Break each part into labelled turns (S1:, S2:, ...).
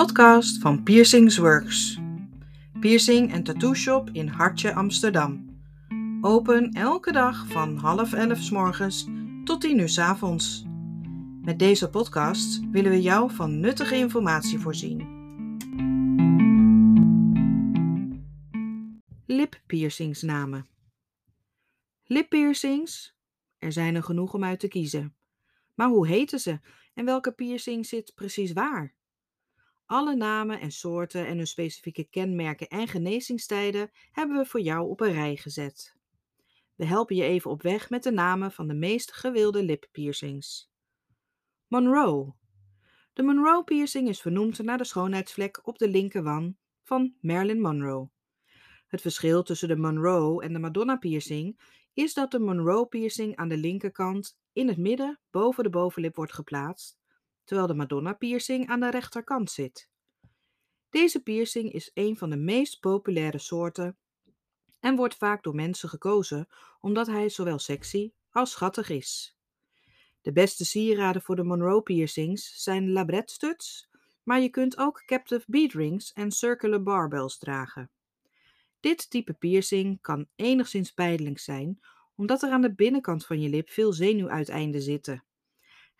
S1: podcast van Piercings Works. Piercing en tattoo shop in Hartje, Amsterdam. Open elke dag van half elf s morgens tot tien uur s avonds. Met deze podcast willen we jou van nuttige informatie voorzien. Lippiercingsnamen. Lippiercings? Er zijn er genoeg om uit te kiezen. Maar hoe heten ze en welke piercing zit precies waar? Alle namen en soorten en hun specifieke kenmerken en genezingstijden hebben we voor jou op een rij gezet. We helpen je even op weg met de namen van de meest gewilde lippiercings. Monroe. De Monroe piercing is vernoemd naar de schoonheidsvlek op de linkerwang van Marilyn Monroe. Het verschil tussen de Monroe en de Madonna piercing is dat de Monroe piercing aan de linkerkant in het midden boven de bovenlip wordt geplaatst terwijl de Madonna piercing aan de rechterkant zit. Deze piercing is een van de meest populaire soorten en wordt vaak door mensen gekozen omdat hij zowel sexy als schattig is. De beste sieraden voor de Monroe piercings zijn labret studs, maar je kunt ook captive bead rings en circular barbells dragen. Dit type piercing kan enigszins pijnlijk zijn, omdat er aan de binnenkant van je lip veel zenuwuiteinden zitten.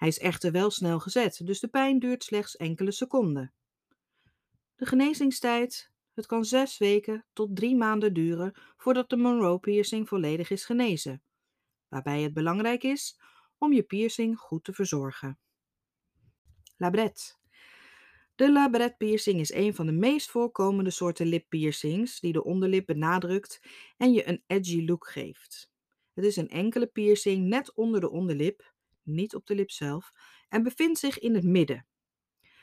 S1: Hij is echter wel snel gezet, dus de pijn duurt slechts enkele seconden. De genezingstijd, het kan zes weken tot drie maanden duren voordat de Monroe piercing volledig is genezen, waarbij het belangrijk is om je piercing goed te verzorgen. Labret. De labret piercing is een van de meest voorkomende soorten lippiercings die de onderlip benadrukt en je een edgy look geeft. Het is een enkele piercing net onder de onderlip niet op de lip zelf, en bevindt zich in het midden.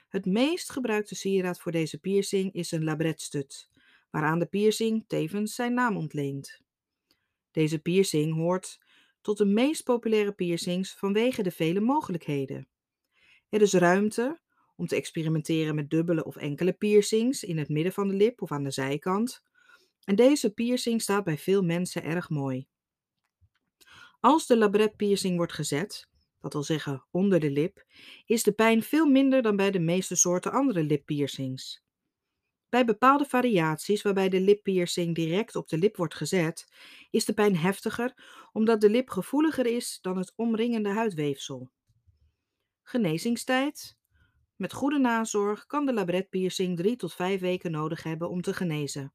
S1: Het meest gebruikte sieraad voor deze piercing is een labretstud, waaraan de piercing tevens zijn naam ontleent. Deze piercing hoort tot de meest populaire piercings vanwege de vele mogelijkheden. Er is ruimte om te experimenteren met dubbele of enkele piercings in het midden van de lip of aan de zijkant. En deze piercing staat bij veel mensen erg mooi. Als de labret piercing wordt gezet, dat wil zeggen onder de lip, is de pijn veel minder dan bij de meeste soorten andere lippiercings. Bij bepaalde variaties waarbij de lippiercing direct op de lip wordt gezet, is de pijn heftiger omdat de lip gevoeliger is dan het omringende huidweefsel. Genezingstijd. Met goede nazorg kan de labretpiercing 3 tot 5 weken nodig hebben om te genezen.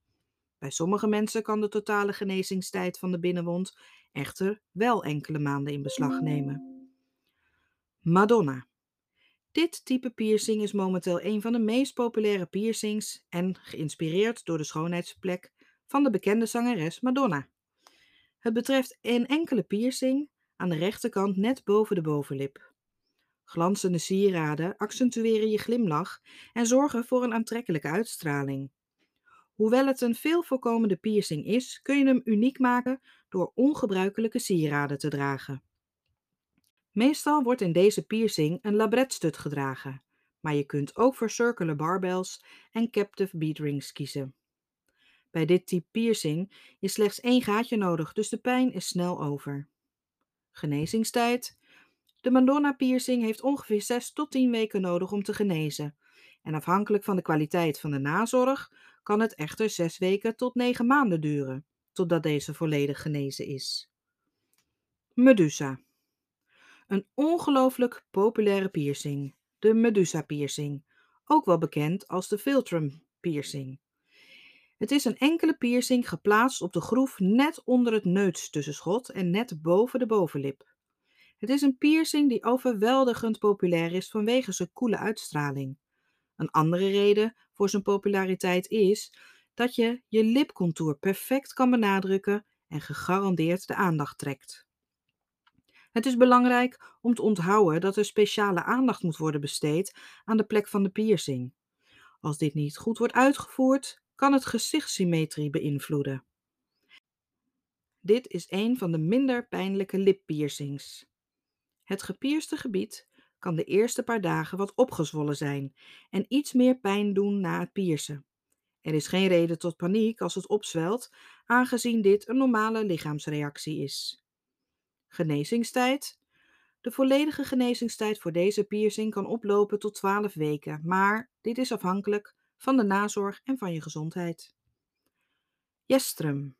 S1: Bij sommige mensen kan de totale genezingstijd van de binnenwond echter wel enkele maanden in beslag nemen. Madonna. Dit type piercing is momenteel een van de meest populaire piercings en geïnspireerd door de schoonheidsplek van de bekende zangeres Madonna. Het betreft een enkele piercing aan de rechterkant net boven de bovenlip. Glanzende sieraden accentueren je glimlach en zorgen voor een aantrekkelijke uitstraling. Hoewel het een veel voorkomende piercing is, kun je hem uniek maken door ongebruikelijke sieraden te dragen. Meestal wordt in deze piercing een labretstud gedragen, maar je kunt ook voor circular barbells en captive bead rings kiezen. Bij dit type piercing is slechts één gaatje nodig, dus de pijn is snel over. Genezingstijd. De Madonna piercing heeft ongeveer 6 tot 10 weken nodig om te genezen. En afhankelijk van de kwaliteit van de nazorg kan het echter 6 weken tot 9 maanden duren, totdat deze volledig genezen is. Medusa. Een ongelooflijk populaire piercing, de Medusa piercing, ook wel bekend als de Philtrum piercing. Het is een enkele piercing geplaatst op de groef net onder het neustussenschot en net boven de bovenlip. Het is een piercing die overweldigend populair is vanwege zijn koele uitstraling. Een andere reden voor zijn populariteit is dat je je lipcontour perfect kan benadrukken en gegarandeerd de aandacht trekt. Het is belangrijk om te onthouden dat er speciale aandacht moet worden besteed aan de plek van de piercing. Als dit niet goed wordt uitgevoerd, kan het gezichtssymmetrie beïnvloeden. Dit is een van de minder pijnlijke lippiercings. Het gepierste gebied kan de eerste paar dagen wat opgezwollen zijn en iets meer pijn doen na het piercen. Er is geen reden tot paniek als het opzwelt, aangezien dit een normale lichaamsreactie is. Genezingstijd. De volledige genezingstijd voor deze piercing kan oplopen tot 12 weken, maar dit is afhankelijk van de nazorg en van je gezondheid. Jestrum.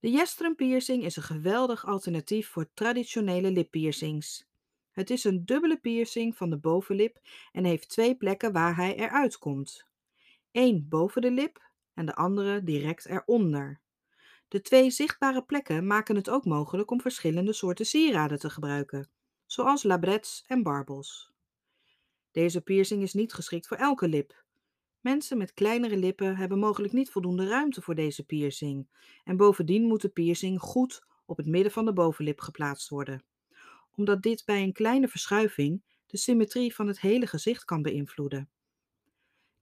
S1: De jestrum piercing is een geweldig alternatief voor traditionele lippiercings. Het is een dubbele piercing van de bovenlip en heeft twee plekken waar hij eruit komt. Eén boven de lip en de andere direct eronder. De twee zichtbare plekken maken het ook mogelijk om verschillende soorten sieraden te gebruiken, zoals labrets en barbels. Deze piercing is niet geschikt voor elke lip. Mensen met kleinere lippen hebben mogelijk niet voldoende ruimte voor deze piercing en bovendien moet de piercing goed op het midden van de bovenlip geplaatst worden omdat dit bij een kleine verschuiving de symmetrie van het hele gezicht kan beïnvloeden.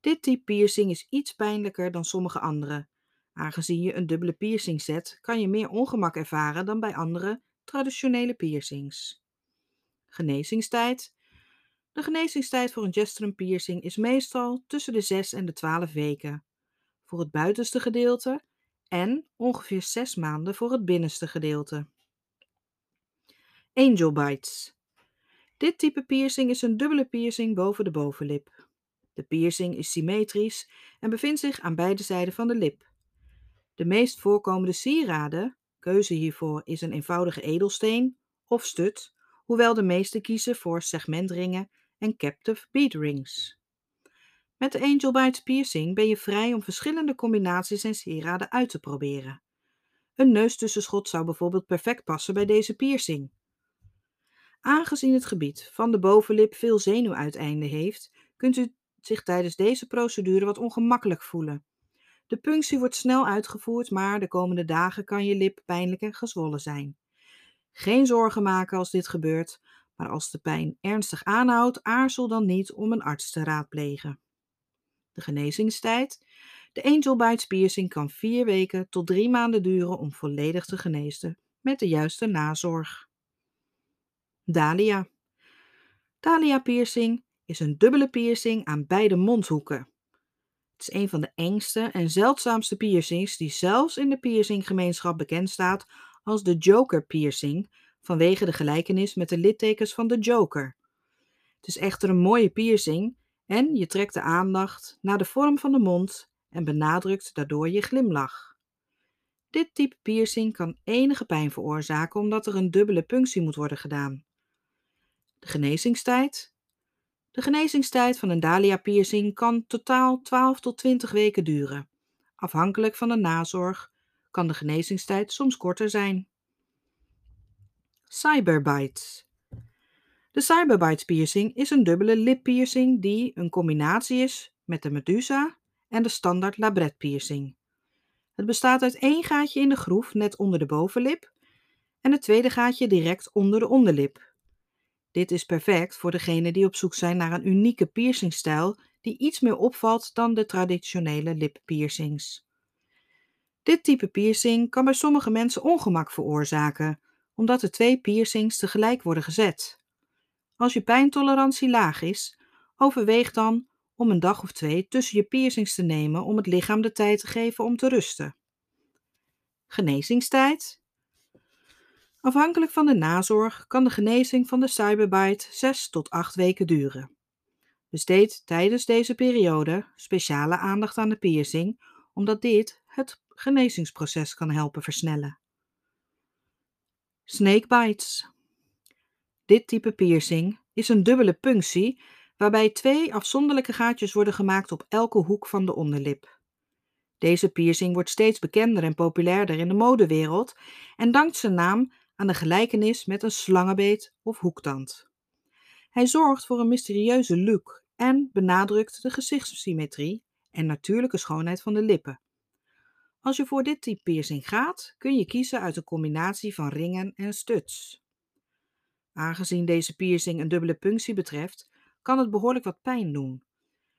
S1: Dit type piercing is iets pijnlijker dan sommige andere. Aangezien je een dubbele piercing zet, kan je meer ongemak ervaren dan bij andere traditionele piercings. Genezingstijd. De genezingstijd voor een gestrum piercing is meestal tussen de 6 en de 12 weken voor het buitenste gedeelte en ongeveer 6 maanden voor het binnenste gedeelte. Angel bites. Dit type piercing is een dubbele piercing boven de bovenlip. De piercing is symmetrisch en bevindt zich aan beide zijden van de lip. De meest voorkomende sieraden, keuze hiervoor is een eenvoudige edelsteen of stut, hoewel de meeste kiezen voor segmentringen en captive bead rings. Met de Angel Bites piercing ben je vrij om verschillende combinaties en sieraden uit te proberen. Een neustussenschot zou bijvoorbeeld perfect passen bij deze piercing. Aangezien het gebied van de bovenlip veel zenuwuiteinden heeft, kunt u zich tijdens deze procedure wat ongemakkelijk voelen. De punctie wordt snel uitgevoerd, maar de komende dagen kan je lip pijnlijk en gezwollen zijn. Geen zorgen maken als dit gebeurt, maar als de pijn ernstig aanhoudt, aarzel dan niet om een arts te raadplegen. De genezingstijd. De Angel Bites piercing kan vier weken tot drie maanden duren om volledig te genezen met de juiste nazorg. Dahlia. Dahlia piercing is een dubbele piercing aan beide mondhoeken. Het is een van de engste en zeldzaamste piercings die zelfs in de piercinggemeenschap bekend staat als de Joker piercing vanwege de gelijkenis met de littekens van de Joker. Het is echter een mooie piercing en je trekt de aandacht naar de vorm van de mond en benadrukt daardoor je glimlach. Dit type piercing kan enige pijn veroorzaken omdat er een dubbele punctie moet worden gedaan. De genezingstijd. De genezingstijd van een dahlia piercing kan totaal 12 tot 20 weken duren. Afhankelijk van de nazorg kan de genezingstijd soms korter zijn. Cyberbites. De cyberbites piercing is een dubbele lippiercing die een combinatie is met de medusa en de standaard labret piercing. Het bestaat uit één gaatje in de groef net onder de bovenlip en het tweede gaatje direct onder de onderlip. Dit is perfect voor degenen die op zoek zijn naar een unieke piercingstijl die iets meer opvalt dan de traditionele lippiercings. Dit type piercing kan bij sommige mensen ongemak veroorzaken, omdat de twee piercings tegelijk worden gezet. Als je pijntolerantie laag is, overweeg dan om een dag of twee tussen je piercings te nemen om het lichaam de tijd te geven om te rusten. Genezingstijd Afhankelijk van de nazorg kan de genezing van de cyberbite 6 tot 8 weken duren. Besteed tijdens deze periode speciale aandacht aan de piercing, omdat dit het genezingsproces kan helpen versnellen. Snakebites. Dit type piercing is een dubbele punctie waarbij twee afzonderlijke gaatjes worden gemaakt op elke hoek van de onderlip. Deze piercing wordt steeds bekender en populairder in de modewereld en dankt zijn naam aan de gelijkenis met een slangenbeet of hoektand. Hij zorgt voor een mysterieuze look en benadrukt de gezichtssymmetrie en natuurlijke schoonheid van de lippen. Als je voor dit type piercing gaat, kun je kiezen uit een combinatie van ringen en studs. Aangezien deze piercing een dubbele punctie betreft, kan het behoorlijk wat pijn doen.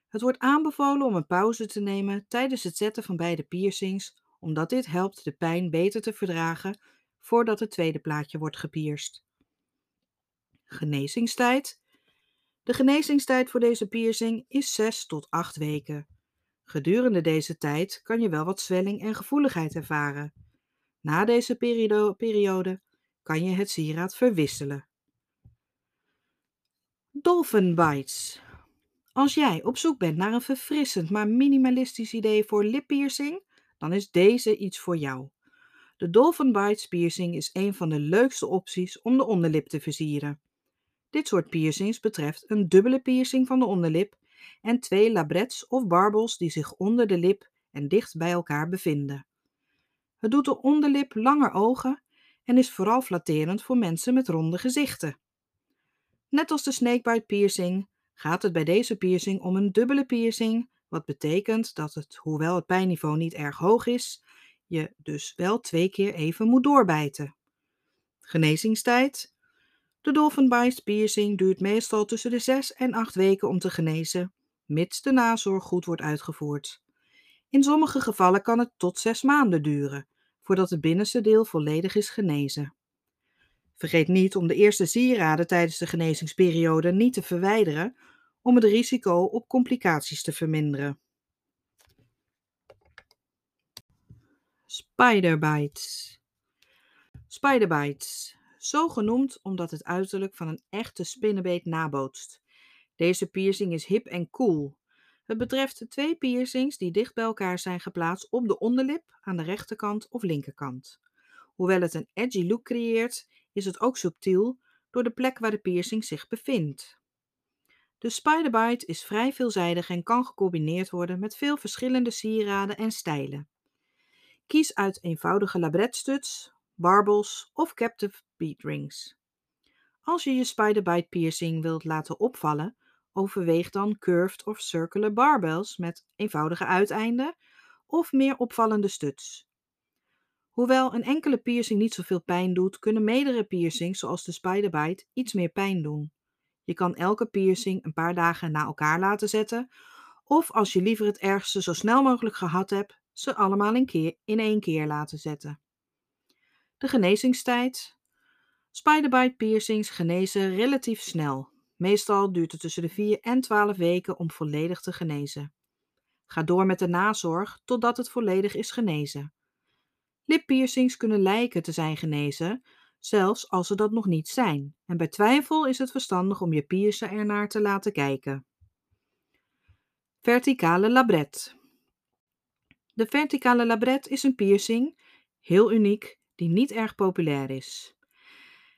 S1: Het wordt aanbevolen om een pauze te nemen tijdens het zetten van beide piercings, omdat dit helpt de pijn beter te verdragen voordat het tweede plaatje wordt gepierst. Genezingstijd. De genezingstijd voor deze piercing is 6 tot 8 weken. Gedurende deze tijd kan je wel wat zwelling en gevoeligheid ervaren. Na deze periode kan je het sieraad verwisselen. Dolphin bites. Als jij op zoek bent naar een verfrissend maar minimalistisch idee voor lippiercing, dan is deze iets voor jou. De Dolphin Bites piercing is een van de leukste opties om de onderlip te versieren. Dit soort piercings betreft een dubbele piercing van de onderlip en twee labrets of barbels die zich onder de lip en dicht bij elkaar bevinden. Het doet de onderlip langer ogen en is vooral flatterend voor mensen met ronde gezichten. Net als de snakebite piercing gaat het bij deze piercing om een dubbele piercing, wat betekent dat het, hoewel het pijnniveau niet erg hoog is, je dus wel twee keer even moet doorbijten. Genezingstijd. De dolphin piercing duurt meestal tussen de 6 en 8 weken om te genezen, mits de nazorg goed wordt uitgevoerd. In sommige gevallen kan het tot 6 maanden duren, voordat het binnenste deel volledig is genezen. Vergeet niet om de eerste sieraden tijdens de genezingsperiode niet te verwijderen om het risico op complicaties te verminderen. Spiderbites. Spiderbites, zo genoemd omdat het uiterlijk van een echte spinnenbeet nabootst. Deze piercing is hip en cool. Het betreft twee piercings die dicht bij elkaar zijn geplaatst op de onderlip aan de rechterkant of linkerkant. Hoewel het een edgy look creëert, is het ook subtiel door de plek waar de piercing zich bevindt. De Spiderbite is vrij veelzijdig en kan gecombineerd worden met veel verschillende sieraden en stijlen. Kies uit eenvoudige labretstuds, barbels of captive bead rings. Als je je Spiderbite piercing wilt laten opvallen, overweeg dan curved of circular barbels met eenvoudige uiteinden of meer opvallende studs. Hoewel een enkele piercing niet zoveel pijn doet, kunnen meerdere piercings, zoals de Spiderbite, iets meer pijn doen. Je kan elke piercing een paar dagen na elkaar laten zetten, of als je liever het ergste zo snel mogelijk gehad hebt, ze allemaal in, keer, in één keer laten zetten. De genezingstijd. Spiderbite piercings genezen relatief snel. Meestal duurt het tussen de 4 en 12 weken om volledig te genezen. Ga door met de nazorg totdat het volledig is genezen. Lippiercings kunnen lijken te zijn genezen, zelfs als ze dat nog niet zijn. En bij twijfel is het verstandig om je piercer ernaar te laten kijken. Verticale labret. De verticale labret is een piercing, heel uniek, die niet erg populair is.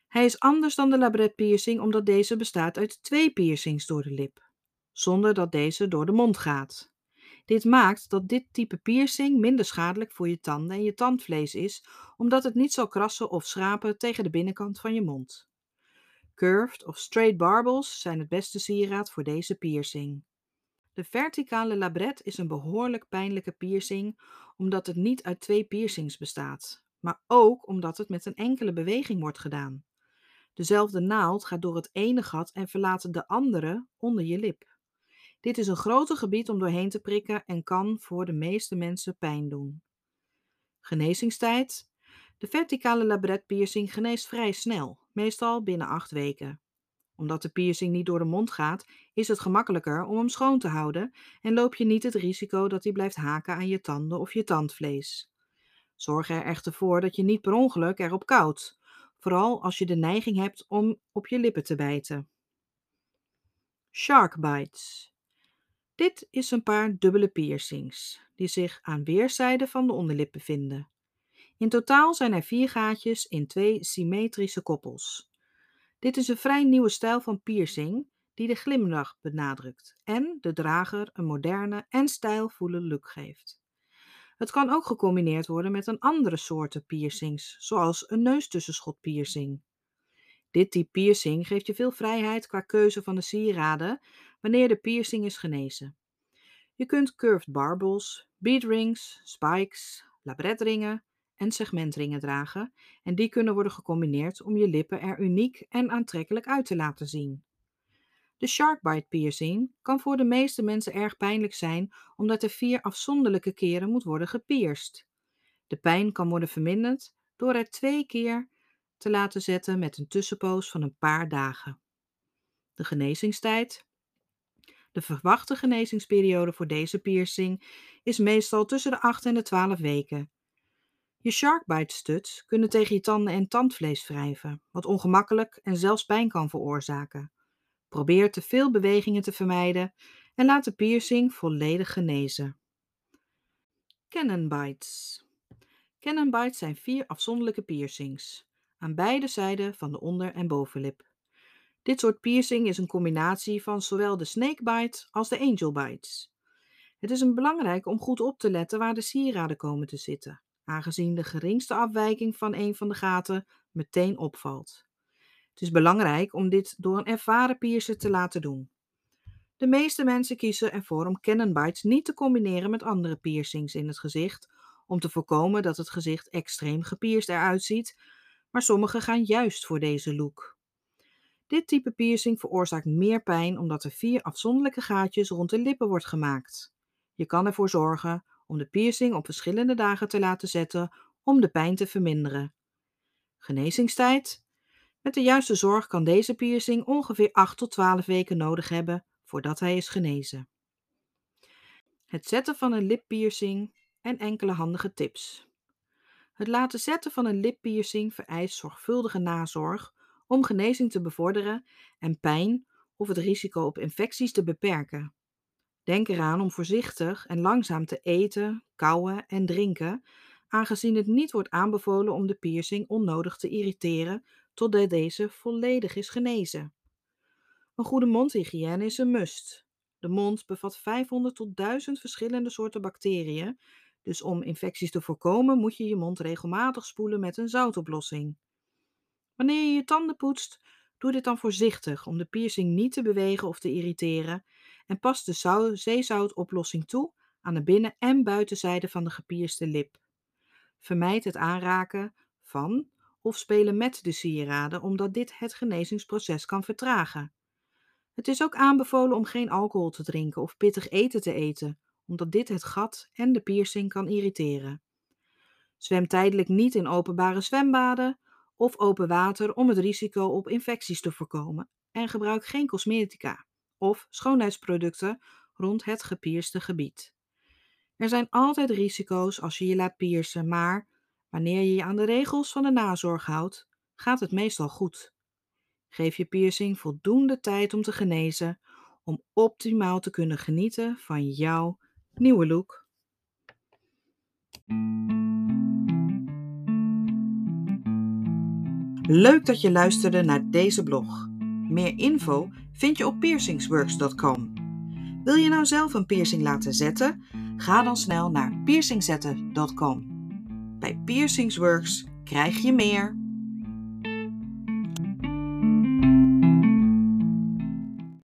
S1: Hij is anders dan de labret piercing omdat deze bestaat uit twee piercings door de lip, zonder dat deze door de mond gaat. Dit maakt dat dit type piercing minder schadelijk voor je tanden en je tandvlees is, omdat het niet zal krassen of schrapen tegen de binnenkant van je mond. Curved of straight barbels zijn het beste sieraad voor deze piercing. De verticale labret is een behoorlijk pijnlijke piercing, omdat het niet uit twee piercings bestaat, maar ook omdat het met een enkele beweging wordt gedaan. Dezelfde naald gaat door het ene gat en verlaat de andere onder je lip. Dit is een groter gebied om doorheen te prikken en kan voor de meeste mensen pijn doen. Genezingstijd. De verticale labret piercing geneest vrij snel, meestal binnen 8 weken. Omdat de piercing niet door de mond gaat, is het gemakkelijker om hem schoon te houden en loop je niet het risico dat hij blijft haken aan je tanden of je tandvlees. Zorg er echter voor dat je niet per ongeluk erop koudt, vooral als je de neiging hebt om op je lippen te bijten. Shark bites. Dit is een paar dubbele piercings, die zich aan weerszijden van de onderlip bevinden. In totaal zijn er vier gaatjes in twee symmetrische koppels. Dit is een vrij nieuwe stijl van piercing die de glimlach benadrukt en de drager een moderne en stijlvolle look geeft. Het kan ook gecombineerd worden met een andere soorten piercings, zoals een neustussenschot piercing. Dit type piercing geeft je veel vrijheid qua keuze van de sieraden wanneer de piercing is genezen. Je kunt curved barbels, bead rings, spikes, labretringen en segmentringen dragen en die kunnen worden gecombineerd om je lippen er uniek en aantrekkelijk uit te laten zien. De sharkbite piercing kan voor de meeste mensen erg pijnlijk zijn omdat er vier afzonderlijke keren moet worden gepierst. De pijn kan worden verminderd door er twee keer te laten zetten met een tussenpoos van een paar dagen. De genezingstijd. De verwachte genezingsperiode voor deze piercing is meestal tussen de 8 en de 12 weken. Je sharkbite studs kunnen tegen je tanden en tandvlees wrijven, wat ongemakkelijk en zelfs pijn kan veroorzaken. Probeer te veel bewegingen te vermijden en laat de piercing volledig genezen. Cannon bites. Cannon bites zijn vier afzonderlijke piercings aan beide zijden van de onder- en bovenlip. Dit soort piercing is een combinatie van zowel de snakebite als de angel bites. Het is belangrijk om goed op te letten waar de sieraden komen te zitten, aangezien de geringste afwijking van een van de gaten meteen opvalt. Het is belangrijk om dit door een ervaren piercer te laten doen. De meeste mensen kiezen ervoor om cannon bites niet te combineren met andere piercings in het gezicht, om te voorkomen dat het gezicht extreem gepierst eruit ziet, maar sommigen gaan juist voor deze look. Dit type piercing veroorzaakt meer pijn omdat er vier afzonderlijke gaatjes rond de lippen wordt gemaakt. Je kan ervoor zorgen om de piercing op verschillende dagen te laten zetten om de pijn te verminderen. Genezingstijd. Met de juiste zorg kan deze piercing ongeveer 8 tot 12 weken nodig hebben voordat hij is genezen. Het zetten van een lippiercing en enkele handige tips. Het laten zetten van een lippiercing vereist zorgvuldige nazorg om genezing te bevorderen en pijn of het risico op infecties te beperken. Denk eraan om voorzichtig en langzaam te eten, kauwen en drinken, aangezien het niet wordt aanbevolen om de piercing onnodig te irriteren totdat deze volledig is genezen. Een goede mondhygiëne is een must. De mond bevat 500 tot 1000 verschillende soorten bacteriën, dus om infecties te voorkomen moet je je mond regelmatig spoelen met een zoutoplossing. Wanneer je je tanden poetst, doe dit dan voorzichtig om de piercing niet te bewegen of te irriteren en pas de zeezoutoplossing toe aan de binnen- en buitenzijde van de gepierste lip. Vermijd het aanraken van of spelen met de sieraden, omdat dit het genezingsproces kan vertragen. Het is ook aanbevolen om geen alcohol te drinken of pittig eten te eten, omdat dit het gat en de piercing kan irriteren. Zwem tijdelijk niet in openbare zwembaden of open water om het risico op infecties te voorkomen en gebruik geen cosmetica of schoonheidsproducten rond het gepierste gebied. Er zijn altijd risico's als je je laat piercen, maar wanneer je je aan de regels van de nazorg houdt, gaat het meestal goed. Geef je piercing voldoende tijd om te genezen, om optimaal te kunnen genieten van jouw nieuwe look. Leuk dat je luisterde naar deze blog. Meer info vind je op piercingsworks.com. Wil je nou zelf een piercing laten zetten? Ga dan snel naar piercingzetten.com. Bij Piercingsworks krijg je meer.